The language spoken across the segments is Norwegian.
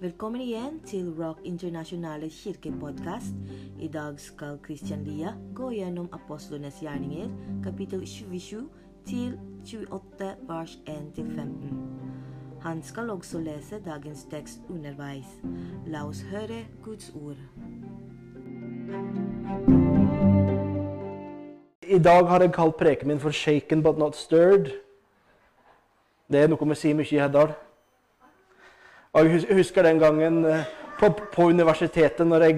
Velkommen igjen til Rock Internasjonale kirkepodkast. I dag skal Christian Lia gå gjennom apostlenes gjerninger, kapittel 27 til 28, vers 1-15. Han skal også lese dagens tekst underveis. La oss høre Guds ord. I dag har jeg kalt preken min for 'shaken but not stirred'. Det er noe vi sier mye i Heddal. Og Jeg husker den gangen eh, på, på universitetet når jeg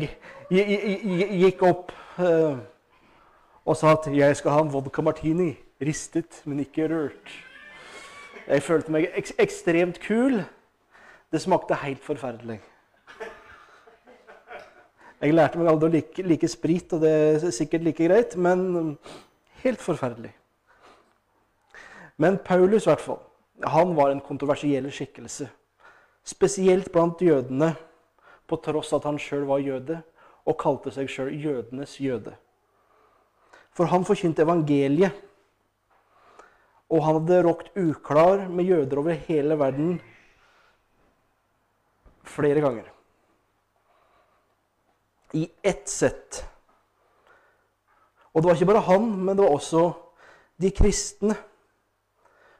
gi- gi- gi- gikk opp eh, og sa at jeg skal ha en vodka martini. Ristet, men ikke rørt. Jeg følte meg ek ekstremt kul. Det smakte helt forferdelig. Jeg lærte meg aldri å like, like sprit, og det er sikkert like greit, men helt forferdelig. Men Paulus, i hvert fall, han var en kontroversiell skikkelse. Spesielt blant jødene, på tross at han sjøl var jøde, og kalte seg sjøl jødenes jøde. For han forkynte evangeliet, og han hadde råkt uklar med jøder over hele verden flere ganger i ett sett. Og det var ikke bare han, men det var også de kristne.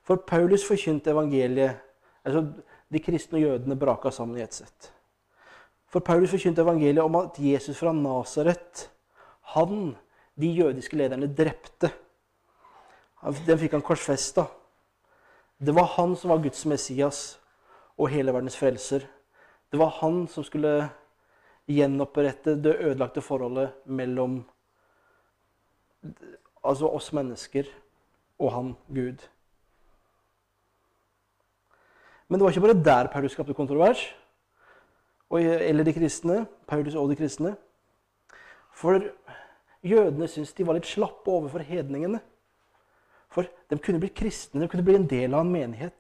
For Paulus forkynte evangeliet altså De kristne og jødene braka sammen i ett sett. For Paulus forkynte evangeliet om at Jesus fra Nasaret, han de jødiske lederne drepte. Den fikk han korsfesta. Det var han som var Guds Messias og hele verdens frelser. Det var han som skulle gjenopprette det ødelagte forholdet mellom altså oss mennesker og han Gud. Men det var ikke bare der Paulus skapte kontrovers, eller de kristne. Paulus og de kristne. For jødene syntes de var litt slappe overfor hedningene. For de kunne bli kristne, de kunne bli en del av en menighet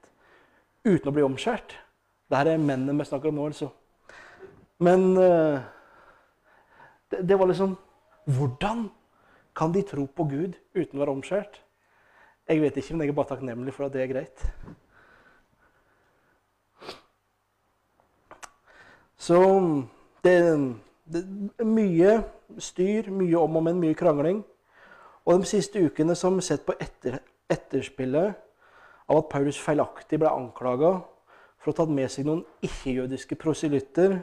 uten å bli omskjært. Dette er mennene vi snakker om nå, altså. Men eh, det, det var liksom Hvordan kan de tro på Gud uten å være omskjært? Jeg vet ikke, men jeg er bare takknemlig for at det er greit. Så det, er mye styr, mye om og men, mye krangling. Og de siste ukene som sett på etter, etterspillet av at Paulus feilaktig ble anklaga for å ha tatt med seg noen ikke-jødiske proselytter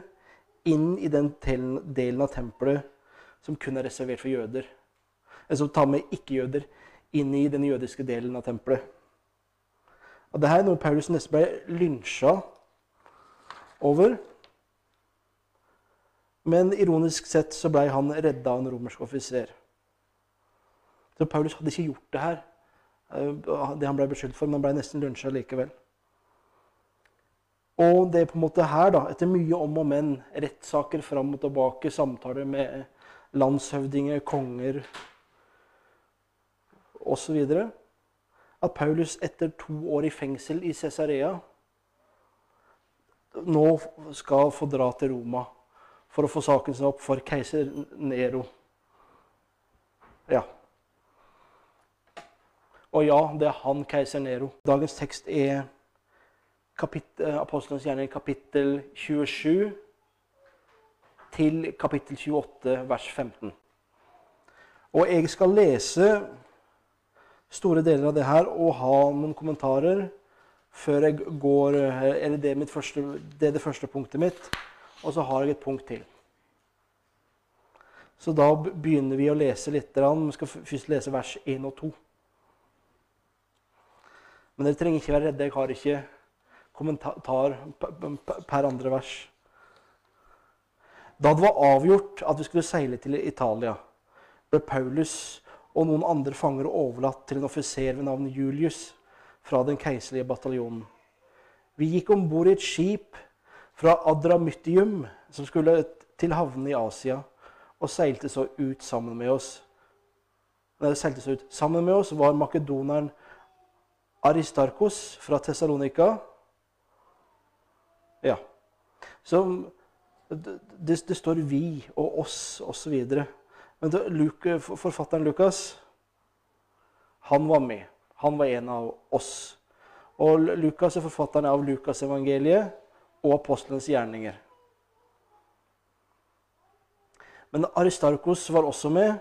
inn i den delen av tempelet som kun er reservert for jøder. Altså ta med ikke-jøder inn i den jødiske delen av tempelet. Og Dette er noe Paulus nesten ble lynsja over. Men ironisk sett så ble han redda av en romersk offiser. Så Paulus hadde ikke gjort det her, eh, det han ble beskyldt for, men ble nesten lunsja likevel. Og det er på en måte her, da, etter mye om og men, rettssaker fram og tilbake, samtaler med landshøvdinger, konger osv., at Paulus etter to år i fengsel i Cesarea nå skal få dra til Roma for å få saken sin opp for keiser Nero. Ja. Og ja, det er han, keiser Nero. Dagens tekst er kapittel, Apostelens gjerning, kapittel 27 til kapittel 28, vers 15. Og jeg skal lese store deler av det her og ha noen kommentarer før jeg går Eller det første, det er det første punktet mitt. Og så har jeg et punkt til. Så da begynner vi å lese litt. Vi skal først lese vers 1 og 2. Men dere trenger ikke være redde. Jeg har ikke kommentar per andre vers. Da det var avgjort at vi skulle seile til Italia, ble Paulus og noen andre fanger overlatt til en offiser ved navn Julius fra den keiserlige bataljonen. Vi gikk om bord i et skip fra Adramyttium, som skulle til havnene i Asia, og seilte så ut sammen med oss. Nei, seilte så ut. Sammen med oss var makedoneren Aristarkos fra Tessalonika. Ja. Det, det, det står 'vi' og 'oss' osv. Men det, Luke, forfatteren Lukas, han var med. Han var en av oss. Og Lukas er forfatteren av Lukasevangeliet og apostlenes gjerninger. Men Aristarkos var også med.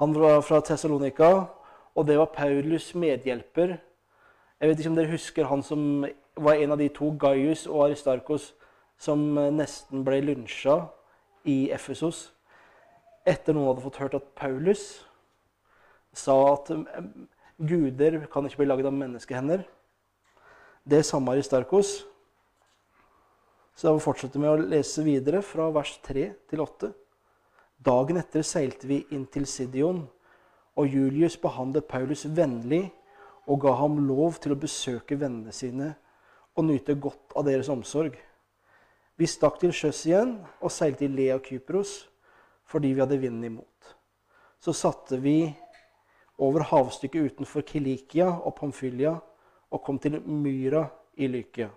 Han var fra Tessalonika, og det var Paulus' medhjelper. Jeg vet ikke om dere husker han som var en av de to, Gaius og Aristarkos, som nesten ble lunsja i Efesos etter noen hadde fått hørt at Paulus sa at guder kan ikke bli laget av menneskehender. Det samme Aristarkos. Så vi fortsetter med å lese videre fra vers 3 til 8. Dagen etter seilte vi inn til Sidion, og Julius behandlet Paulus vennlig og ga ham lov til å besøke vennene sine og nyte godt av deres omsorg. Vi stakk til sjøs igjen og seilte i Lea Kypros fordi vi hadde vinden imot. Så satte vi over havstykket utenfor Kilikia og Pamphylia og kom til Myra i Lykia.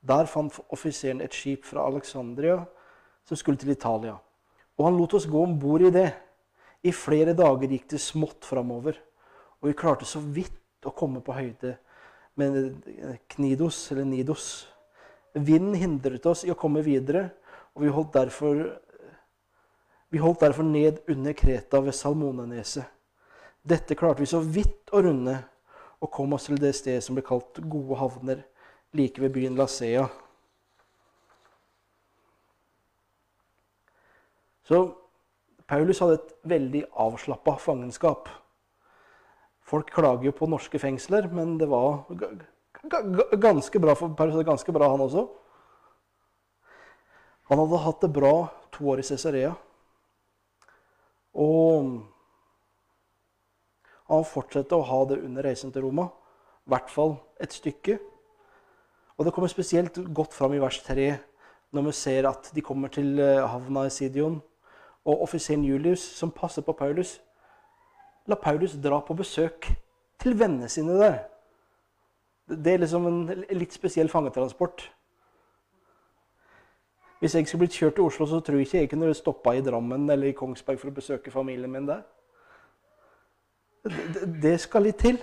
Der fant offiseren et skip fra Alexandria som skulle til Italia. Og han lot oss gå om bord i det. I flere dager gikk det smått framover, og vi klarte så vidt å komme på høyde med Knidos, eller Nidos. Vinden hindret oss i å komme videre, og vi holdt derfor, vi holdt derfor ned under Kreta ved Salmoneneset. Dette klarte vi så vidt å runde, og kom oss til det stedet som ble kalt Gode havner, like ved byen Lasea. Så Paulus hadde et veldig avslappa fangenskap. Folk klager jo på norske fengsler, men det var ganske bra for Paulus. Ganske bra, han også. Han hadde hatt det bra to år i Cesarea. Og han fortsatte å ha det under reisen til Roma. I hvert fall et stykke. Og det kommer spesielt godt fram i vers 3 når vi ser at de kommer til havna i Sidion og offiseren Julius, som passer på Paulus, la Paulus dra på besøk til vennene sine der. Det er liksom en litt spesiell fangetransport. Hvis jeg skulle blitt kjørt til Oslo, så tror jeg ikke jeg kunne stoppa i Drammen eller i Kongsberg for å besøke familien min der. Det skal litt til.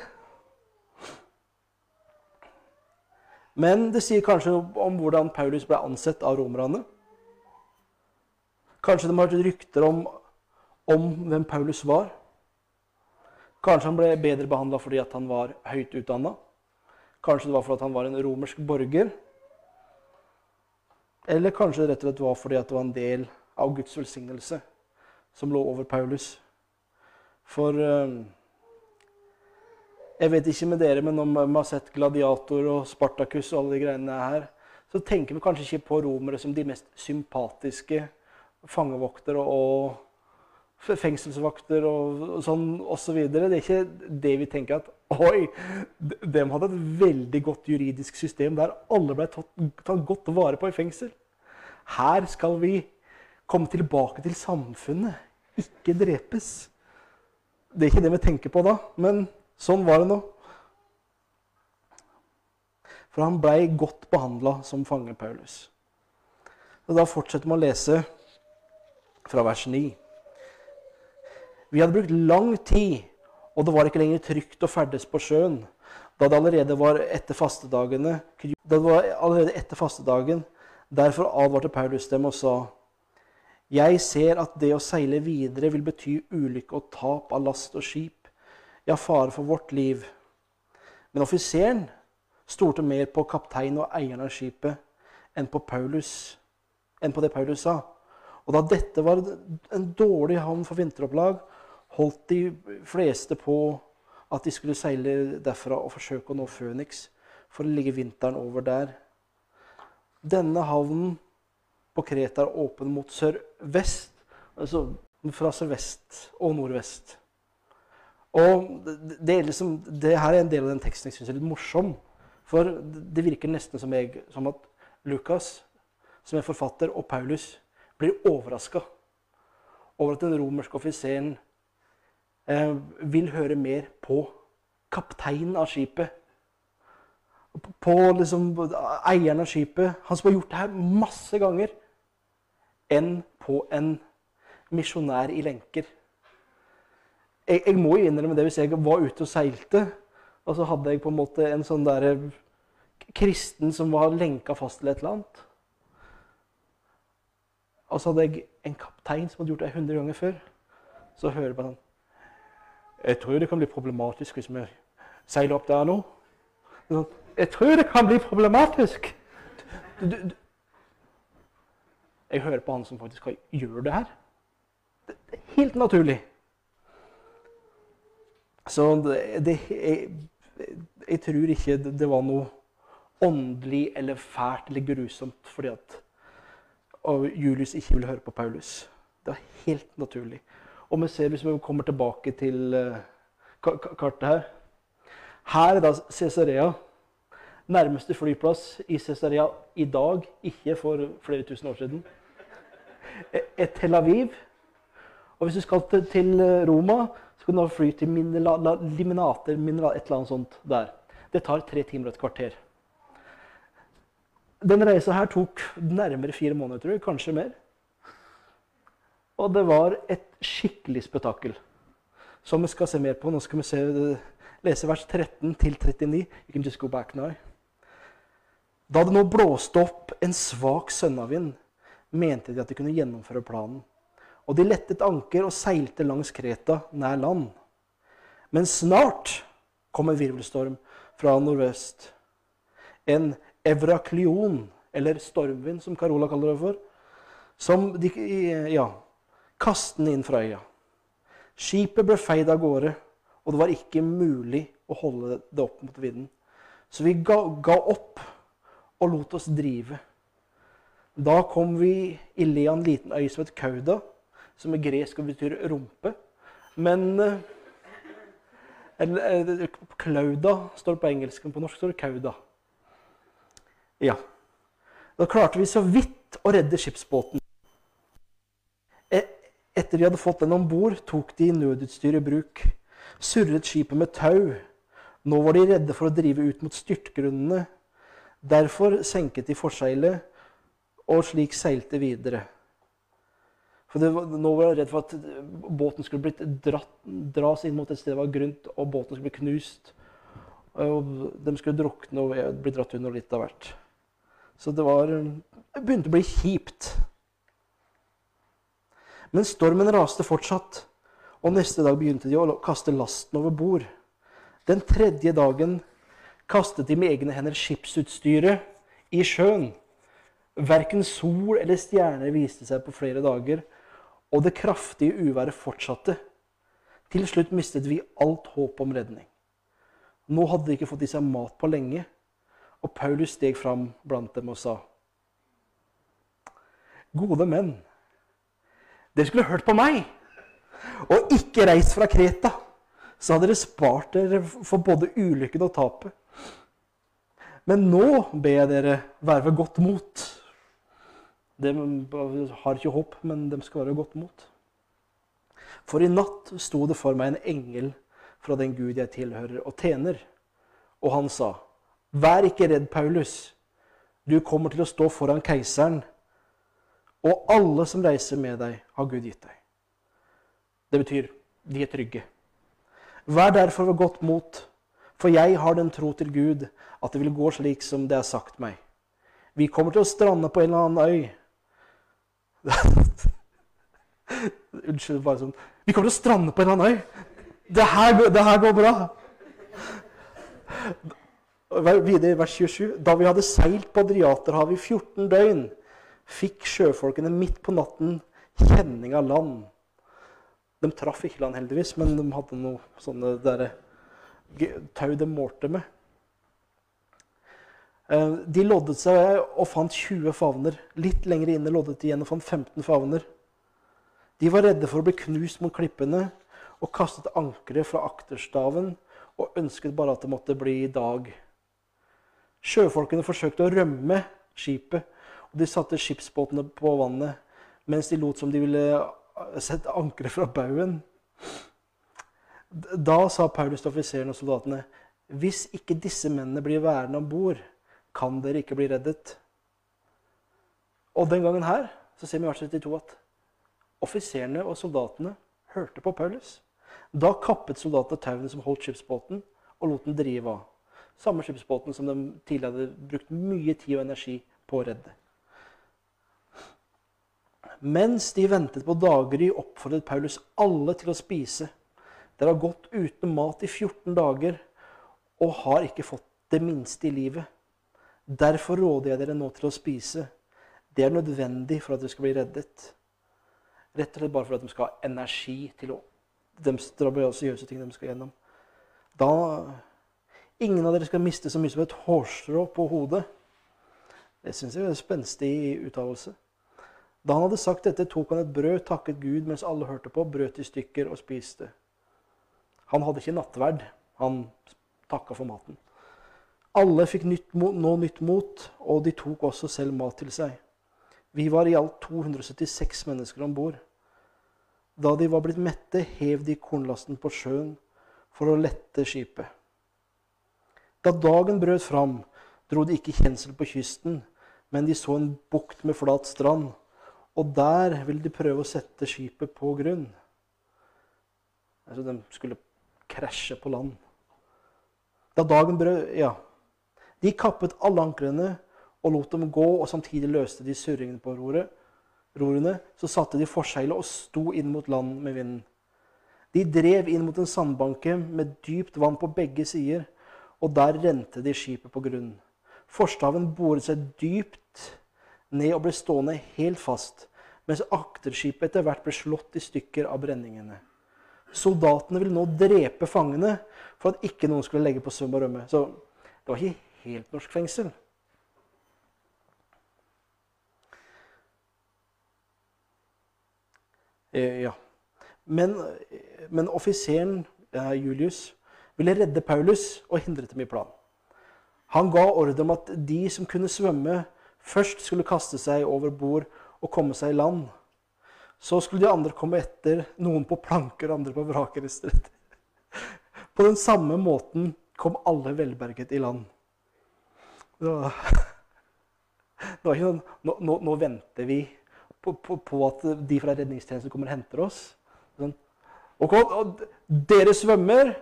Men det sier kanskje om hvordan Paulus ble ansett av romerne. Kanskje de har hørt rykter om, om, hvem Paulus var. Kanskje han ble bedre behandla fordi han var høyt utdanna. Kanskje det var fordi han var en romersk borger. Eller kanskje det rett og slett var fordi det var en del av Guds velsignelse som lå over Paulus. For eh, Jeg vet ikke med dere, men når vi har sett Gladiator og Spartacus og alle de greiene her, så tenker vi kanskje ikke på romere som de mest sympatiske fangevoktere og fengselsvakter og, sånn osv. Så det er ikke det vi tenker at Oi, de hadde et veldig godt juridisk system der alle ble tatt, tatt godt vare på i fengsel. Her skal vi komme tilbake til samfunnet, ikke drepes. Det er ikke det vi tenker på da, men sånn var det nå. For han blei godt behandla som fange, Paulus. Og Da fortsetter vi å lese fra vers 9. Vi hadde brukt lang tid, og det var ikke lenger trygt å ferdes på sjøen. Da det allerede var etter fastedagene, da det var allerede etter fastedagen, derfor advarte Paulus dem og sa:" Jeg ser at det å seile videre vil bety ulykke og tap av last og skip, ja, fare for vårt liv. Men offiseren stolte mer på kapteinen og eieren av skipet enn på, Paulus, enn på det Paulus sa. Og da dette var en dårlig havn for vinteropplag, holdt de fleste på at de skulle seile derfra og forsøke å nå Phoenix for å ligge vinteren over der. Denne havnen på Kreta er åpen mot sørvest, altså fra sørvest og nordvest. Og det, liksom, det her er en del av den teksten jeg syns er litt morsom. For det virker nesten som, jeg, som at Lukas, som er forfatter, og Paulus blir overraska over at den romerske offiseren eh, vil høre mer på kapteinen av skipet. På liksom, eieren av skipet, han som har gjort det her masse ganger, enn på en misjonær i lenker. Jeg, jeg må jo innrømme det hvis jeg var ute og seilte, og så hadde jeg på en måte en sånn der kristen som var lenka fast til et eller annet. Og så hadde jeg en kaptein som hadde gjort det 100 ganger før. Så hører jeg på sånn Jeg tror det kan bli problematisk hvis vi seiler opp der nå. Sånn, jeg tror det kan bli problematisk. Du, du, jeg hører på han som faktisk gjør det her. Det er helt naturlig. Så det, jeg, jeg, tror ikke det var noe åndelig eller fælt eller grusomt fordi at Julius ikke ville høre på Paulus. Det var helt naturlig. Og vi ser hvis vi kommer tilbake til uh, kartet her Her er da Cesarea. Nærmeste flyplass i Cesarea i dag, ikke for flere tusen år siden. Et Tel Aviv. Og hvis du skal til, til Roma, så kan du fly til Liminater, mineral, et eller annet sånt der. Det tar tre timer og et kvarter. Den reisa her tok nærmere fire måneder, tror jeg. Kanskje mer. Og det var et skikkelig spetakkel som vi skal se mer på. Nå skal vi se, lese vers 13 til 39. You can just go back now. Da det nå blåste opp en svak sønnavind, mente de at de kunne gjennomføre planen. Og de lettet anker og seilte langs Kreta, nær land. Men snart kom en virvelstorm fra nordvest. En evraklion, eller stormvind, som Carola kaller det for, som de ja, kastet inn fra øya. Skipet ble feid av gårde, og det var ikke mulig å holde det opp mot vinden. Så vi ga, ga opp og lot oss drive. Da kom vi i le av en liten øy som het Kauda, som er gresk og betyr rumpe. Men eh, eller, eh, Klauda står på engelsk, men på norsk står det Kauda. Ja. Da klarte vi så vidt å redde skipsbåten. E, etter de hadde fått den om bord, tok de nødutstyr i bruk. Surret skipet med tau. Nå var de redde for å drive ut mot styrtgrunnene. Derfor senket de forseglet, og slik seilte videre. For det, Nå var jeg redd for at båten skulle blitt dratt, dras inn mot et sted det var grunt, og båten skulle bli knust. Og de skulle drukne og bli dratt under litt av hvert. Så det, var, det begynte å bli kjipt. Men stormen raste fortsatt, og neste dag begynte de å kaste lasten over bord. Den tredje dagen kastet de med egne hender skipsutstyret i sjøen. Verken sol eller stjerner viste seg på flere dager, og det kraftige uværet fortsatte. Til slutt mistet vi alt håp om redning. Nå hadde de ikke fått i seg mat på lenge, og Paulus steg fram blant dem og sa.: Gode menn, dere skulle hørt på meg og ikke reist fra Kreta. Så hadde dere spart dere for både ulykken og tapet. Men nå ber jeg dere være ved godt mot. De har ikke håp, men de skal være godt mot. For i natt sto det for meg en engel fra den Gud jeg tilhører og tjener, og han sa:" Vær ikke redd, Paulus. Du kommer til å stå foran keiseren, og alle som reiser med deg, har Gud gitt deg. Det betyr de er trygge. Vær derfor ved godt mot, for jeg har den tro til Gud at det vil gå slik som det er sagt meg. Vi kommer til å strande på en eller annen øy. Unnskyld, bare sånn Vi kommer til å strande på en eller annen øy. Det her, det her går bra. Videre i vers 27. Da vi hadde seilt på Adriaterhavet i 14 døgn, fikk sjøfolkene midt på natten kjenning av land. De traff ikke land, heldigvis, men de hadde noe sånne der, tau de målte med. Eh, de loddet seg og fant 20 favner. Litt lenger inne loddet de igjen og fant 15 favner. De var redde for å bli knust mot klippene og kastet ankeret fra akterstaven og ønsket bare at det måtte bli dag. Sjøfolkene forsøkte å rømme skipet, og de satte skipsbåtene på vannet mens de lot som de ville eh, sette ankeret fra baugen. Da sa Paulus til offiserene og soldatene.: Hvis ikke disse mennene blir værende om bord, kan dere ikke bli reddet. Og den gangen her så ser vi i vers 32 at offiserene og soldatene hørte på Paulus. Da kappet soldatene tauene som holdt skipsbåten, og lot den drive av. Samme skipsbåten som de tidligere hadde brukt mye tid og energi på å redde. Mens de ventet på daggry, oppfordret Paulus alle til å spise. Dere har gått uten mat i 14 dager og har ikke fått det minste i livet. Derfor råder jeg dere nå til å spise. Det er nødvendig for at dere skal bli reddet. Rett og slett bare for at de skal ha energi til å de ting de skal gjennom. Da Ingen av dere skal miste så mye som et hårstrå på hodet. Det syns jeg er en spenstig uttalelse. Da han hadde sagt dette, tok han et brød, takket Gud mens alle hørte på, brøt i stykker og spiste. Han hadde ikke nattverd. Han takka for maten. Alle fikk nytt, nå nytt mot, og de tok også selv mat til seg. Vi var i alt 276 mennesker om bord. Da de var blitt mette, hev de kornlasten på sjøen for å lette skipet. Da dagen brøt fram, dro de ikke kjensel på kysten, men de så en bukt med flat strand, og der ville de prøve å sette skipet på grunn. Altså, de skulle krasje på land. Da dagen brøt Ja. De kappet alle ankrene og lot dem gå, og samtidig løste de surringene på roret rorene, så satte de forseglet og sto inn mot land med vinden. De drev inn mot en sandbanke med dypt vann på begge sider, og der rente de skipet på grunn. Forstaven boret seg dypt ned og ble stående helt fast, mens akterskipet etter hvert ble slått i stykker av brenningene. Soldatene ville nå drepe fangene for at ikke noen skulle legge på søm og rømme. Så det var ikke helt norsk fengsel. Eh, ja. Men, men offiseren, eh, Julius, ville redde Paulus og hindret dem i planen. Han ga ordre om at de som kunne svømme, først skulle kaste seg over bord og komme seg i land. Så skulle de andre komme etter, noen på planker, andre på vrakrester. På den samme måten kom alle velberget i land. Det var, ikke sånn nå, nå, nå venter vi på, på, på, at de fra redningstjenesten kommer og henter oss. Sånn. Ok, dere svømmer.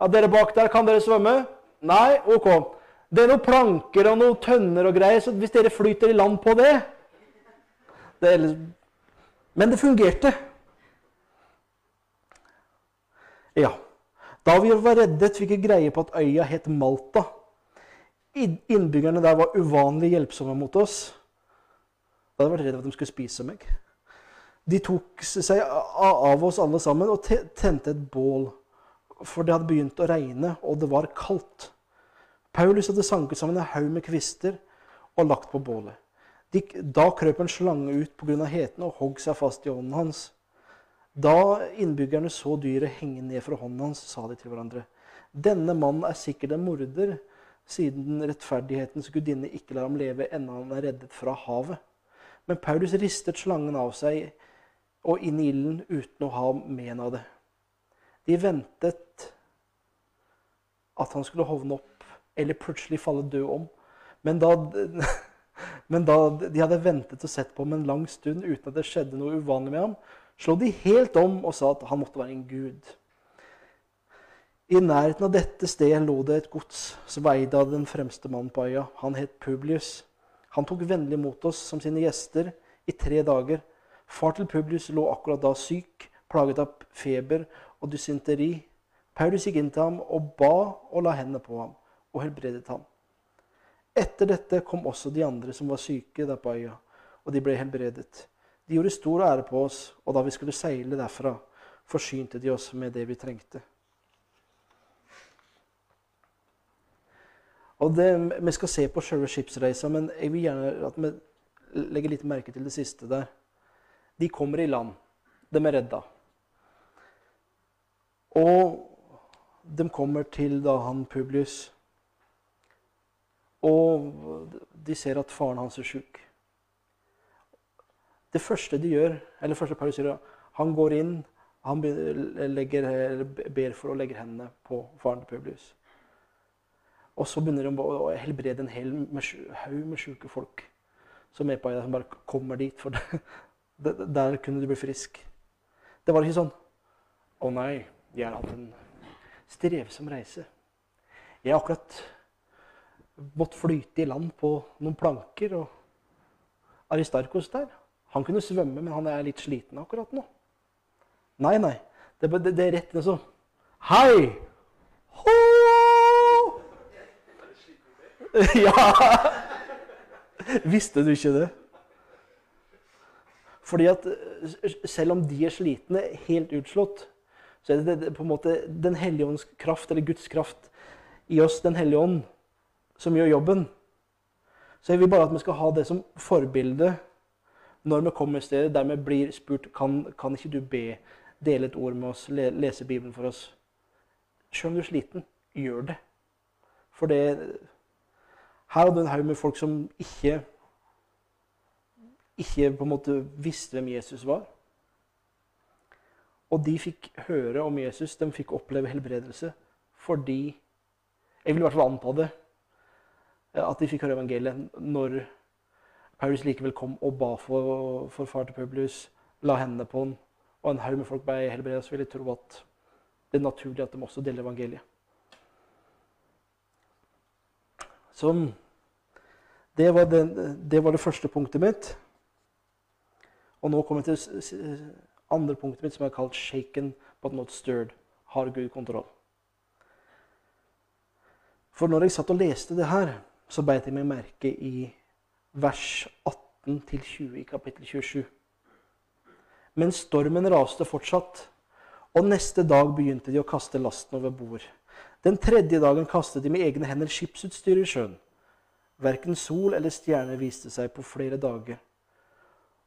Ja, dere bak der, kan dere svømme? Nei? Ok. Det er noen planker og noen tønner og greier, så hvis dere flyter i land på det, det er, Men det fungerte. Ja. Da vi var reddet, fikk vi greie på at øya het Malta. Innbyggerne der var uvanlig hjelpsomme mot oss. Da hadde jeg vært redd for at de skulle spise meg. De tok seg av oss alle sammen og tente et bål. For det hadde begynt å regne, og det var kaldt. Paulus hadde sanket sammen en haug med kvister og lagt på bålet. De, da krøp en slange ut pga. heten og hogg seg fast i hånden hans. Da innbyggerne så dyret henge ned fra hånden hans, sa de til hverandre.: Denne mannen er sikkert en morder, siden rettferdighetens gudinne ikke lar ham leve ennå han er reddet fra havet. Men Paulus ristet slangen av seg og inn i ilden uten å ha men av det. De ventet at han skulle hovne opp eller plutselig falle død om. Men da, men da de hadde ventet og sett på ham en lang stund uten at det skjedde noe uvanlig med ham, slo de helt om og sa at han måtte være en gud. I nærheten av dette stedet lå det et gods som var eid av den fremste mannen på øya. Han het Publius. Han tok vennlig mot oss som sine gjester i tre dager. Far til Publius lå akkurat da syk, plaget av feber og dysenteri. Paulus gikk inn til ham og ba og la hendene på ham og helbredet ham. Etter dette kom også de andre som var syke der på øya, og de ble helbredet. De gjorde stor ære på oss, og da vi skulle seile derfra, forsynte de oss med det vi trengte. Og det, Vi skal se på selve skipsreisa, men jeg vil gjerne at vi legger litt merke til det siste der. De kommer i land. De er redda. Og de kommer til da han Publius. Og de ser at faren hans er sjuk. Det første de gjør, eller første Paulus gjør, han går inn, han legger, ber for å legge hendene på faren til Publius. Og så begynner de å helbrede en hel haug med sjuke folk som er på øya, som bare kommer dit. For det, der kunne du bli frisk. Det var ikke sånn Å nei, jeg har hatt en strevsom reise. Jeg har akkurat måttet flyte i land på noen planker. Og Aristarkos der, Han kunne svømme, men han er litt sliten akkurat nå. Nei, nei. Det, det, det er rett ned sånn. Hei! Ja! Visste du ikke det? Fordi at eh, selv om de er slitne, helt utslått, så er det, på en måte Den hellige ånds kraft, eller Guds kraft, i oss, Den hellige ånd, som gjør jobben. Så jeg vil bare at vi skal ha det som forbilde når vi kommer et sted der vi blir spurt kan, kan ikke du be, dele et ord med oss, lese Bibelen for oss. Selv om du er sliten, gjør det. For det Her hadde du en haug med folk som ikke ikke på en måte visste hvem Jesus var. Og de fikk høre om Jesus, de fikk oppleve helbredelse fordi Jeg vil i hvert fall anta det. At de fikk høre evangeliet når Paulus likevel kom og ba for, for far til Publius, la hendene på han, og en haug med folk ble helbredet, så vil jeg tro at det er naturlig at de også deler evangeliet. Så det var, den, det var det første punktet mitt. Og nå kommer jeg til andre punktet mitt, som er kalt 'shaken but not stirred'. Har Gud kontroll? For når jeg satt og leste det her, så beit jeg meg merke i vers 18-20 i kapittel 27. Men stormen raste fortsatt, og neste dag begynte de å kaste lasten over bord. Den tredje dagen kastet de med egne hender skipsutstyr i sjøen. Verken sol eller stjerner viste seg på flere dager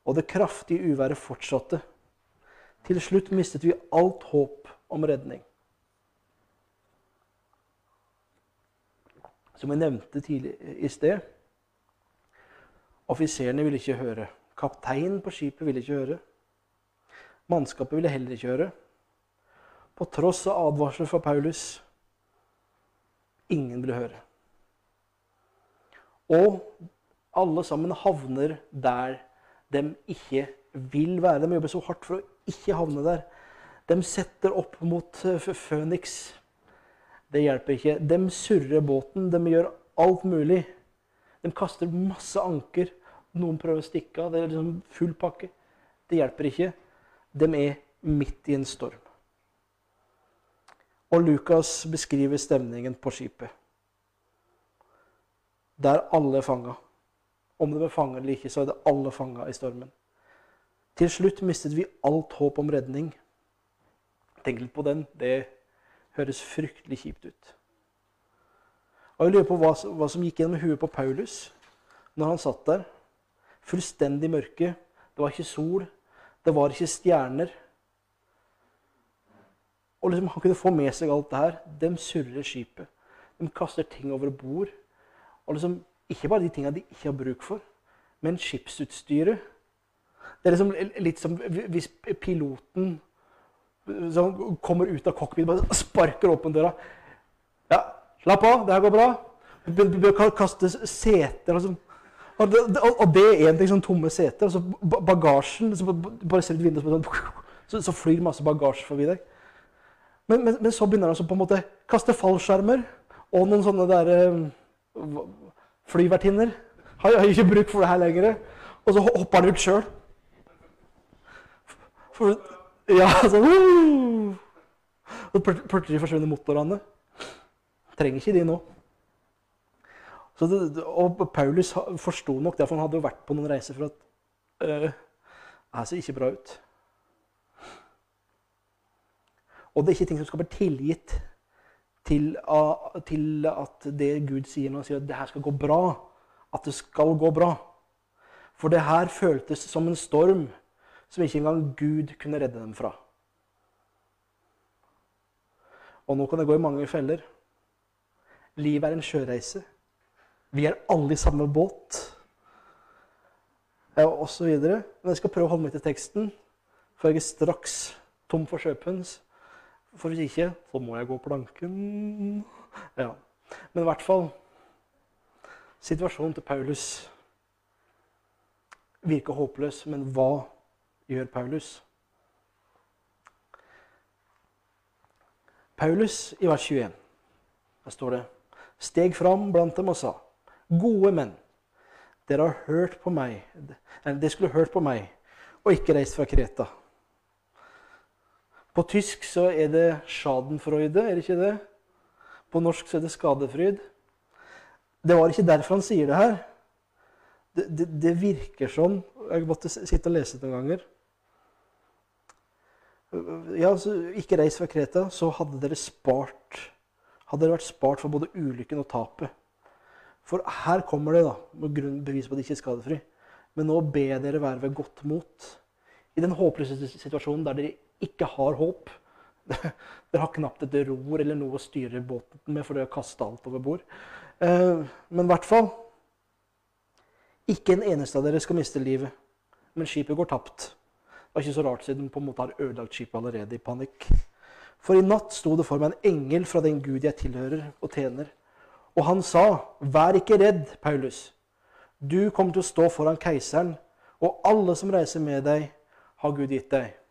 og det kraftige uværet fortsatte. Til slutt mistet vi alt håp om redning. Som jeg nevnte tidlig i sted Offiserene ville ikke høre. Kapteinen på skipet ville ikke høre. Mannskapet ville heller ikke høre. På tross av advarsler fra Paulus ingen ville høre. Og alle sammen havner der de ikke vil være. De jobber så hardt for å ikke havne der. De setter opp mot uh, Phoenix. Det hjelper ikke. De surrer båten. De gjør alt mulig. De kaster masse anker. Noen prøver å stikke av. Det er liksom full pakke. Det hjelper ikke. De er midt i en storm. Og Lukas beskriver stemningen på skipet. Der alle er fanga. Om de er fanget eller ikke, så er det alle fanga i stormen. Til slutt mistet vi alt håp om redning. Tenk litt på den. Det høres fryktelig kjipt ut. Og Jeg lurer på hva, hva som gikk gjennom huet på Paulus når han satt der. Fullstendig mørke. Det var ikke sol. Det var ikke stjerner. Og liksom, Han kunne få med seg alt det her. De surrer skipet. De kaster ting over bord. Og liksom, ikke bare de tingene de ikke har bruk for, men skipsutstyret. Det er liksom litt som hvis piloten som kommer ut av cockpit og sparker åpen døra. Ja, slapp av, det her går bra. Du Bør kaste seter. Altså. Og det, og det er én ting, sånn tomme seter. Altså bagasjen Bare ser ut vinduet, sånn, så, så flyr masse bagasje forbi deg. Men, men, men, så begynner han altså på en måte kaste fallskjermer og noen sånne der uh, flyvertinner. Har, har ikke bruk for det her lenger. Og så hopper han ut sjøl. Ja, sånn! Og plutselig forsvinner motorene. Trenger ikke de nå. Det, og Paulus forsto nok det, for han hadde jo vært på noen reiser for at øh, Det ser ikke bra ut. Og det er ikke ting som skal bli tilgitt til, til, at det Gud sier når han sier at det her skal gå bra, at det skal gå bra. For det her føltes som en storm som ikke engang Gud kunne redde dem fra. Og nå kan det gå i mange feller. Livet er en sjøreise. Vi er alle i samme båt. Og så videre. Men jeg skal prøve å holde meg til teksten, for jeg er straks tom for sjøpønsk. For hvis ikke, så må jeg gå planken. Ja. Men i hvert fall Situasjonen til Paulus virker håpløs, men hva gjør Paulus? Paulus i vers 21, der står det steg fram blant dem og sa:" Gode menn, Dere har hørt på meg. Nei, dere skulle hørt på meg og ikke reist fra Kreta. På tysk så er det 'schadenfreude', er det ikke det? På norsk så er det 'skadefryd'. Det var ikke derfor han sier det her. Det, det, det virker sånn Jeg måtte sitte og lese det noen ganger. Ja, Ikke reis fra Kreta, så hadde dere spart Hadde dere vært spart for både ulykken og tapet. For her kommer det, da, med bevis på at de ikke er skadefri. Men nå ber dere være ved godt mot. I den håpløse situasjonen der dere ikke har håp. Dere har knapt et ror eller noe å styre båten med, for dere har kasta alt over bord. Eh, men i hvert fall Ikke en eneste av dere skal miste livet. Men skipet går tapt. Det var ikke så rart siden på en måte har ødelagt skipet allerede i panikk. For i natt sto det for meg en engel fra den Gud jeg tilhører og tjener. Og han sa, 'Vær ikke redd, Paulus. Du kommer til å stå foran keiseren, og alle som reiser med deg, har Gud gitt deg.'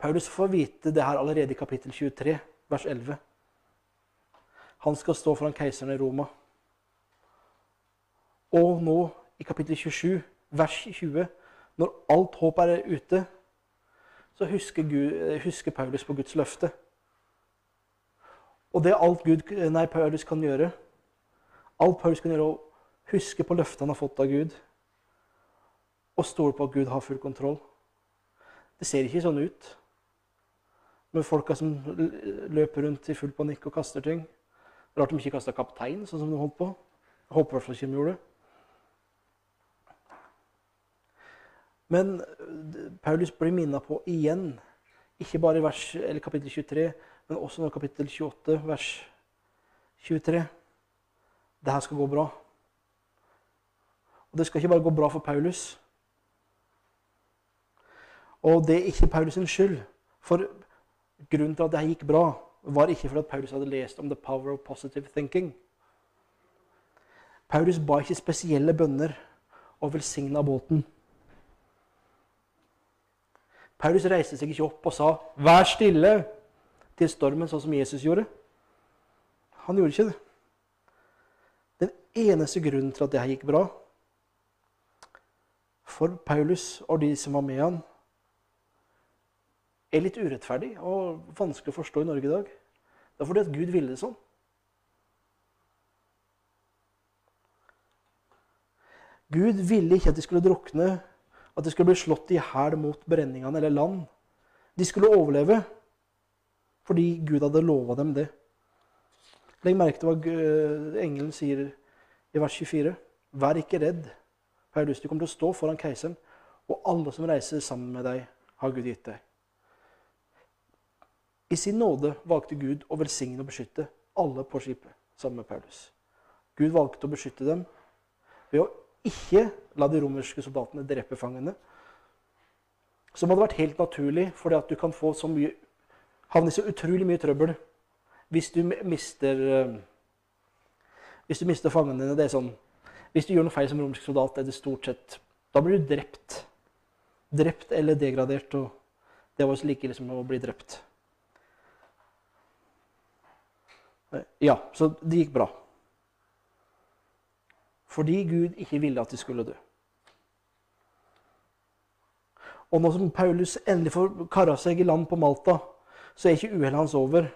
Paulus får vite det her allerede i kapittel 23, vers 11. Han skal stå foran keiseren i Roma. Og nå, i kapittel 27, vers 20, når alt håp er ute, så husker, Gud, husker Paulus på Guds løfte. Og det er alt Gud, nei, Paulus kan gjøre, alt Paulus kan gjøre, å huske på løftet han har fått av Gud, og stole på at Gud har full kontroll. Det ser ikke sånn ut med folka som løper rundt i full panikk og kaster ting. Rart de ikke kasta kaptein, sånn som de holdt på. Jeg håper i hvert fall ikke de gjorde det. Men Paulus blir minna på igjen, ikke bare i vers, kapittel 23, men også i kapittel 28, vers 23. Det her skal gå bra. Og det skal ikke bare gå bra for Paulus. Og det er ikke Paulus sin skyld. For grunnen til at det gikk bra, var ikke fordi Paulus hadde lest om the power of positive thinking. Paulus ba ikke spesielle bønner og velsigna båten. Paulus reiste seg ikke opp og sa 'vær stille' til stormen, sånn som Jesus gjorde. Han gjorde ikke det. Den eneste grunnen til at det her gikk bra for Paulus og de som var med han, er litt urettferdig og vanskelig å forstå i Norge i dag. Det er fordi at Gud ville det sånn. Gud ville ikke at de skulle drukne, at de skulle bli slått i hæl mot brenningene eller land. De skulle overleve fordi Gud hadde lova dem det. Legg merke til hva engelen sier i vers 24. Vær ikke redd. Paulus, du kommer til å stå foran keiseren, og alle som reiser sammen med deg, har Gud gitt deg. I sin nåde valgte Gud å velsigne og beskytte alle på skipet sammen med Paulus. Gud valgte å beskytte dem ved å ikke la de romerske soldatene drepe fangene. Som hadde vært helt naturlig, fordi at du kan få så mye, havne i så utrolig mye trøbbel hvis du mister eh, hvis du mister fangene dine. det er sånn, Hvis du gjør noe feil som romersk soldat, er det stort sett Da blir du drept. Drept eller degradert. og Det var like ille som å bli drept. Ja, så det gikk bra. Fordi Gud ikke ville at de skulle dø. Og nå som Paulus endelig får kara seg i land på Malta, så er ikke uhellet hans over.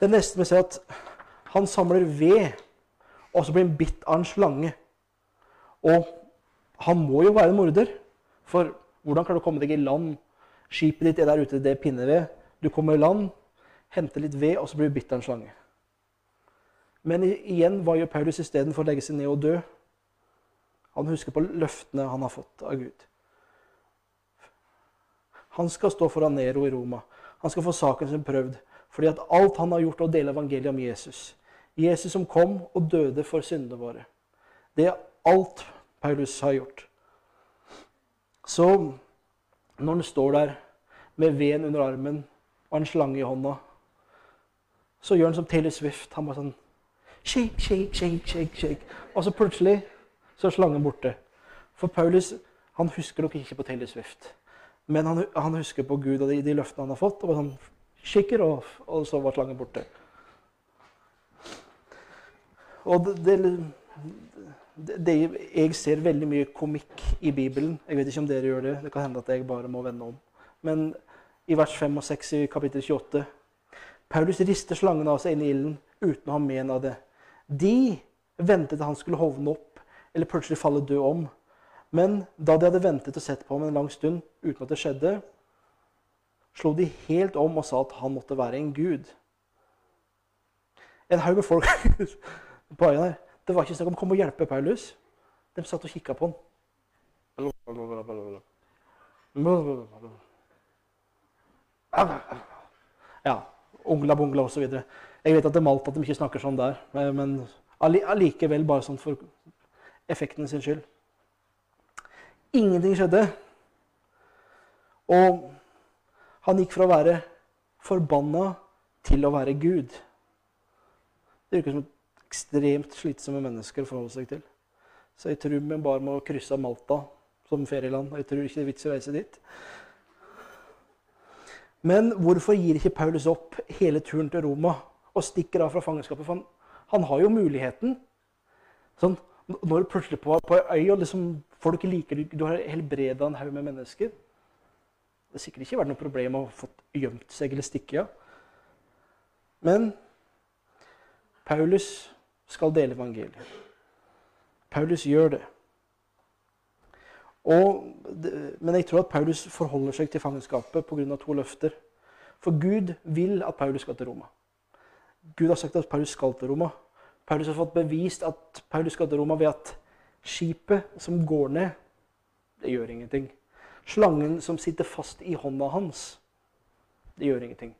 Det neste vi ser, at han samler ved, og så blir han bitt av en slange. Og han må jo være en morder, for hvordan kan du komme deg i land? Skipet ditt er der ute, det er pinneved. Du kommer i land, henter litt ved, og så blir du bitt av en slange. Men igjen, hva gjør Paulus istedenfor å legge seg ned og dø? Han husker på løftene han har fått av Gud. Han skal stå foran Nero i Roma. Han skal få saken sin prøvd. Fordi at alt han har gjort, er å dele evangeliet om Jesus. Jesus som kom og døde for syndene våre. Det er alt Paulus har gjort. Så når han står der med veden under armen og en slange i hånda, så gjør han som Taylor Swift. Han bare sånn Shake, shake, shake, shake. shake. Og så plutselig så er slangen borte. For Paulus han husker nok ikke på Taylor Swift. Men han, han husker på Gud og de, de, løftene han har fått. Og sånn, shake off, og så var slangen borte. Og det, det, det, jeg ser veldig mye komikk i Bibelen. Jeg vet ikke om dere gjør det. Det kan hende at jeg bare må vende om. Men i vers 5 og 6 i kapittel 28 Paulus rister slangen av seg inn i ilden uten å ha men av det. De ventet at han skulle hovne opp eller plutselig falle død om. Men da de hadde ventet og sett på ham en lang stund uten at det skjedde, slo de helt om og sa at han måtte være en gud. En haug med folk på øya der. Det var ikke snakk om å komme og hjelpe Paulus. De satt og kikka på han. Ja. Ungla bungla osv. Jeg vet at det er malt at de ikke snakker sånn der, men allikevel bare sånn for effekten sin skyld. Ingenting skjedde. Og han gikk fra å være forbanna til å være Gud. Det virker som ekstremt slitsomme mennesker å forholde seg til. Så jeg tror vi bare må krysse av Malta som ferieland. Jeg tror ikke det er vits å reise dit. Men hvorfor gir ikke Paulus opp hele turen til Roma og stikker av fra fangenskapet? For han, han har jo muligheten. Sånn, når du plutselig på, på ei og liksom, folk liker du, du har helbreda en haug med mennesker Det har sikkert ikke vært noe problem å få gjemt seg eller stikke av. Men Paulus skal dele evangeliet. Paulus gjør det. Og, men jeg tror at Paulus forholder seg til fangenskapet pga. to løfter. For Gud vil at Paulus skal til Roma. Gud har sagt at Paulus skal til Roma. Paulus har fått bevist at Paulus skal til Roma ved at skipet som går ned, det gjør ingenting. Slangen som sitter fast i hånda hans, det gjør ingenting.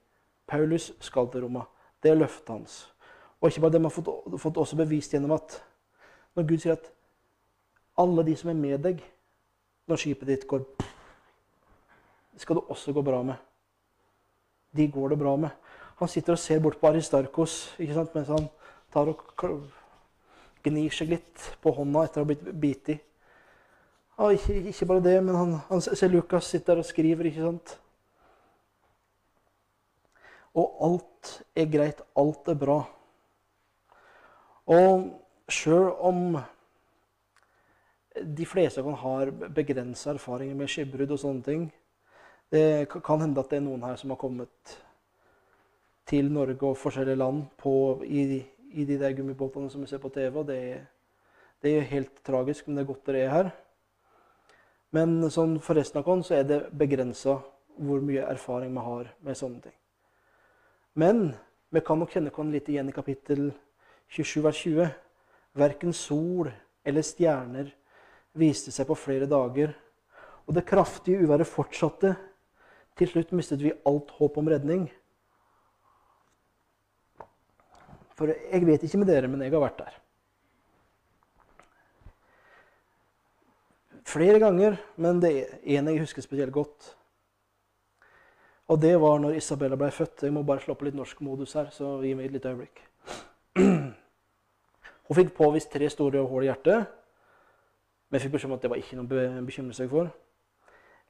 Paulus skal til Roma. Det er løftet hans. Og ikke bare det, man har fått, fått også bevist gjennom at når Gud sier at alle de som er med deg, når skipet ditt går skal det også gå bra med. De går det bra med. Han sitter og ser bort på Aristarkos ikke sant, mens han tar og gnir seg litt på hånda etter å ha blitt bitt i. Ja, ikke, ikke, bare det, men han, han ser Lukas sitter der og skriver, ikke sant. Og alt er greit. Alt er bra. Og sjøl om de fleste av oss har begrensa erfaringer med skipbrudd og sånne ting. Det kan hende at det er noen her som har kommet til Norge og forskjellige land på, i, i, de der gummibåtene som vi ser på TV. og det, det er helt tragisk, men det er godt dere er her. Men sånn for resten av oss er det begrensa hvor mye erfaring vi har med sånne ting. Men vi kan nok kjenne oss litt igjen i kapittel 27 vers 20. Verken sol eller stjerner viste seg på flere dager, og det kraftige uværet fortsatte. Til slutt mistet vi alt håp om redning. For jeg vet ikke med dere, men jeg har vært der. Flere ganger, men det er en jeg husker spesielt godt. Og det var når Isabella ble født. Jeg må bare slå på litt norsk modus her, så gi meg et lite øyeblikk. Hun fikk påvist tre store hull i hjertet. Men fikk beskjed om at det var ikke noe å bekymre seg for.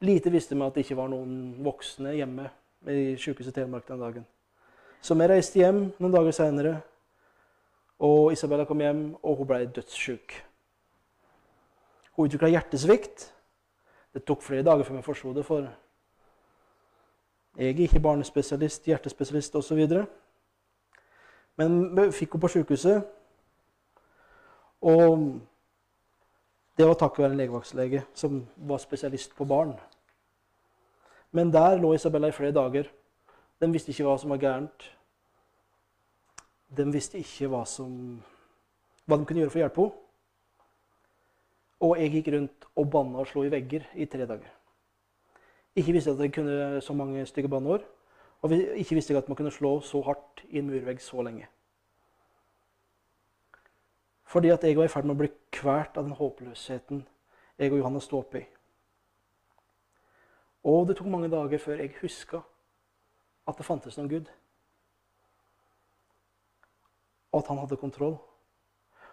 Lite visste vi at det ikke var noen voksne hjemme i Sykehuset Telemark den dagen. Så vi reiste hjem noen dager seinere, og Isabella kom hjem, og hun ble dødssyk. Hun utvikla hjertesvikt. Det tok flere dager før vi forsto det, for jeg er ikke barnespesialist, hjertespesialist osv. Men vi fikk henne på sykehuset. Og det var takket være en legevaktslege som var spesialist på barn. Men der lå Isabella i flere dager. Den visste ikke hva som var gærent. De visste ikke hva, som, hva de kunne gjøre for å hjelpe henne. Og jeg gikk rundt og banna og slo i vegger i tre dager. Ikke visste at jeg kunne så mange stygge banneord. Og ikke visste jeg at man kunne slå så hardt i en murvegg så lenge. Fordi at jeg var i ferd med å bli kvalt av den håpløsheten jeg og Johannes sto i. Og det tok mange dager før jeg huska at det fantes noen Gud. Og at han hadde kontroll.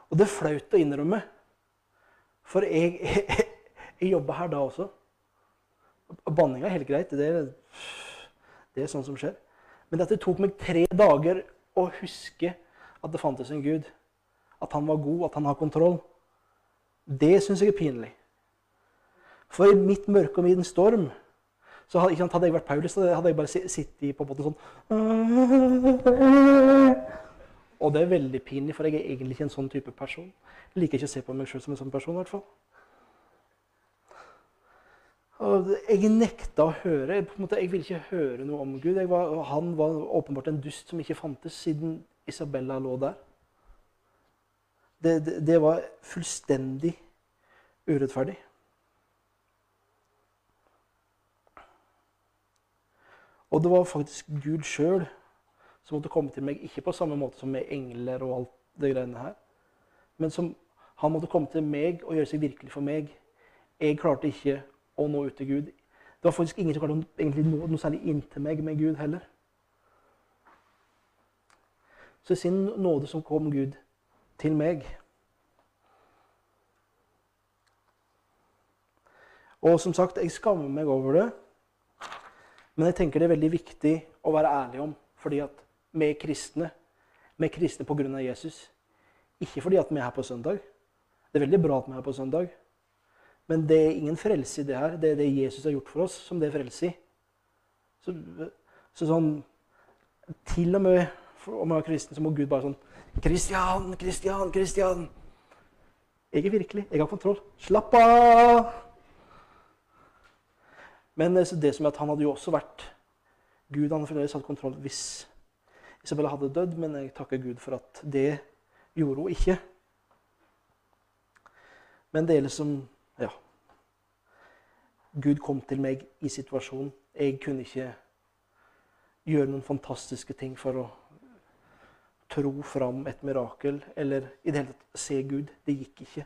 Og det er flaut å innrømme, for jeg, jeg, jeg jobba her da også. Banninga er helt greit. Det det er sånn som skjer. Men at det tok meg tre dager å huske at det fantes en Gud at han var god, at han har kontroll. Det syns jeg er pinlig. For i mitt mørke og min storm så hadde, sant, hadde jeg vært Paulus, hadde jeg bare sittet på båten sånn Og det er veldig pinlig, for jeg er egentlig ikke en sånn type person. Jeg liker ikke å se på meg sjøl som en sånn person. i hvert fall. Og jeg nekta å høre. Måte, jeg ville ikke høre noe om Gud. Var, han var åpenbart en dust som ikke fantes, siden Isabella lå der. Det, det, det var fullstendig urettferdig. Og det var faktisk Gud sjøl som måtte komme til meg, ikke på samme måte som med engler og alt det greiene her, men som han måtte komme til meg og gjøre seg virkelig for meg. Jeg klarte ikke å nå ut til Gud. Det var faktisk ingen som klarte å nå noe særlig inntil meg med Gud heller. Så i sin nåde som kom Gud til meg. Og som sagt, jeg skammer meg over det. Men jeg tenker det er veldig viktig å være ærlig om. Fordi at er kristne. med kristne pga. Jesus. Ikke fordi at vi er her på søndag. Det er veldig bra at vi er her på søndag. Men det er ingen frelse i det her. Det er det Jesus har gjort for oss, som det er frelse i. Så, så sånn Til og med om jeg er kristen, så må Gud bare sånn Kristian, Kristian, Kristian. Jeg er virkelig. Jeg har kontroll. Slapp av! Men det som er at han hadde jo også vært Gud han fremdeles hatt kontroll hvis Isabella hadde dødd, men jeg takker Gud for at det gjorde hun ikke. Men det er liksom Ja. Gud kom til meg i situasjonen. Jeg kunne ikke gjøre noen fantastiske ting for å tro fram et mirakel eller i det hele tatt se Gud. Det gikk ikke.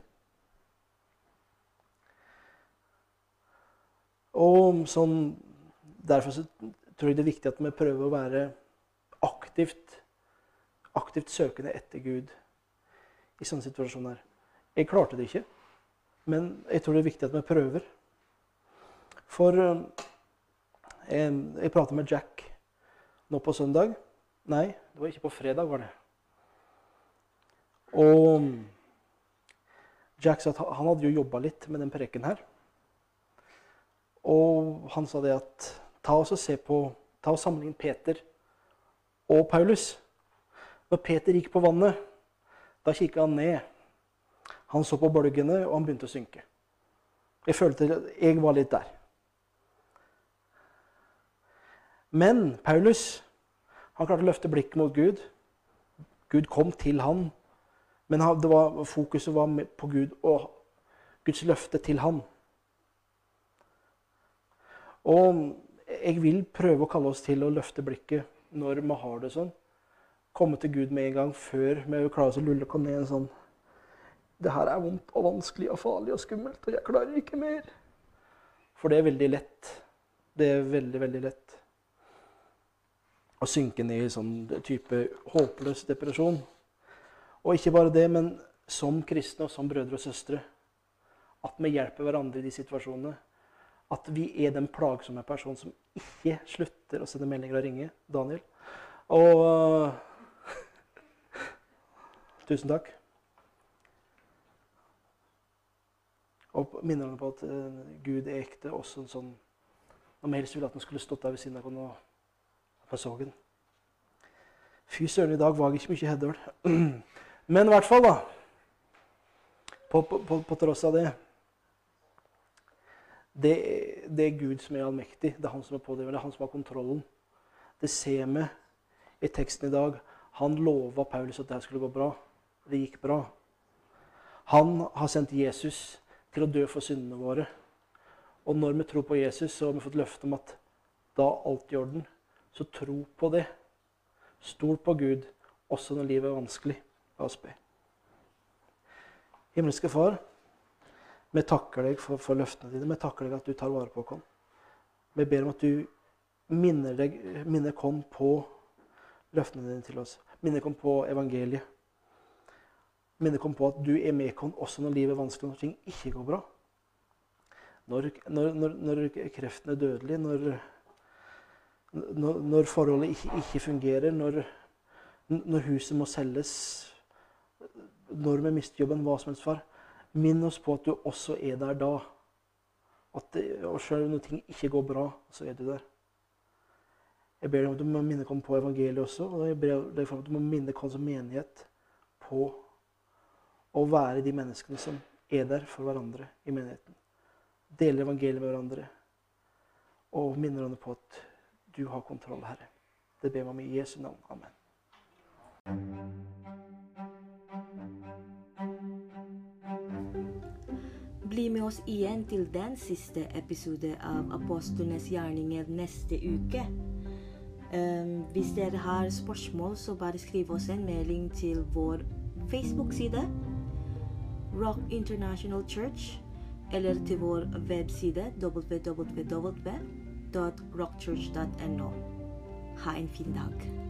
Og sånn, Derfor så tror jeg det er viktig at vi prøver å være aktivt, aktivt søkende etter Gud i sånne situasjoner. Jeg klarte det ikke, men jeg tror det er viktig at vi prøver. For eh, jeg, jeg prata med Jack nå på søndag. Nei, det var ikke på fredag, var det. Og Jack sa at han hadde jo jobba litt med den preken her. Og han sa det at ta oss og se på, ta og sammenlign Peter og Paulus. Når Peter gikk på vannet, da kikka han ned. Han så på bølgene, og han begynte å synke. Jeg følte at jeg var litt der. Men Paulus han klarte å løfte blikket mot Gud. Gud kom til han. Men var, fokuset var på Gud og Guds løfte til han. Og jeg vil prøve å kalle oss til å løfte blikket når vi har det sånn. Komme til Gud med en gang før vi klarer å lulle oss ned en sånn Det her er vondt og vanskelig og farlig og skummelt, og jeg klarer ikke mer. For det er veldig lett. Det er veldig, veldig lett å synke ned i sånn type håpløs depresjon. Og ikke bare det, men som kristne og som brødre og søstre. At vi hjelper hverandre i de situasjonene at vi er den plagsomme personen som ikke slutter å sende meldinger og ringe. Daniel. Og Tusen takk. Og minner ham på at uh, Gud er ekte. Også en sånn Om helst ville at han skulle stått der ved siden av henne og så den. Fy søren, i dag var jeg ikke mye Heddøl. Men i hvert fall, da. På, på, på, på tross av det det, det, er Gud som er allmektig. Det er han som er pådriver. Det er han som har kontrollen. Det ser vi i teksten i dag. Han lova Paulus at det skulle gå bra. Det gikk bra. Han har sendt Jesus til å dø for syndene våre. Og når vi tror på Jesus, så har vi fått løfte om at da alt i orden. Så tro på det. Stol på Gud, også når livet er vanskelig. La oss be. Himmelske Far. Vi takker deg for, for, løftene dine. Vi takker deg at du tar vare på oss. Vi ber om at du minner, deg, oss på løftene dine til oss. Minner oss på evangeliet. Minner oss på at du er med oss også når livet er vanskelig, når ting ikke går bra. Når, når, når, når kreften er dødelig, når, når forholdet ikke, ikke fungerer, når, huset må selges, når vi mister jobben, hva som helst, far. Minn oss på at du også er der da. At og selv når ting ikke går bra, så er du der. Jeg ber deg om at du må minne oss på evangeliet også. Og jeg ber deg om at du må minne oss som menighet på å være de menneskene som er der for hverandre i menigheten. Deler evangeliet med hverandre. Og minner hverandre på at du har kontroll, Herre. Det ber vi om i Jesu navn. Amen. Bli med oss igjen til den siste episode av Apostlenes gjerninger neste uke. Um, hvis dere har spørsmål, så bare skriv oss en melding til vår Facebook-side, Rock International Church, eller til vår webside www.rockchurch.no. Ha en fin dag.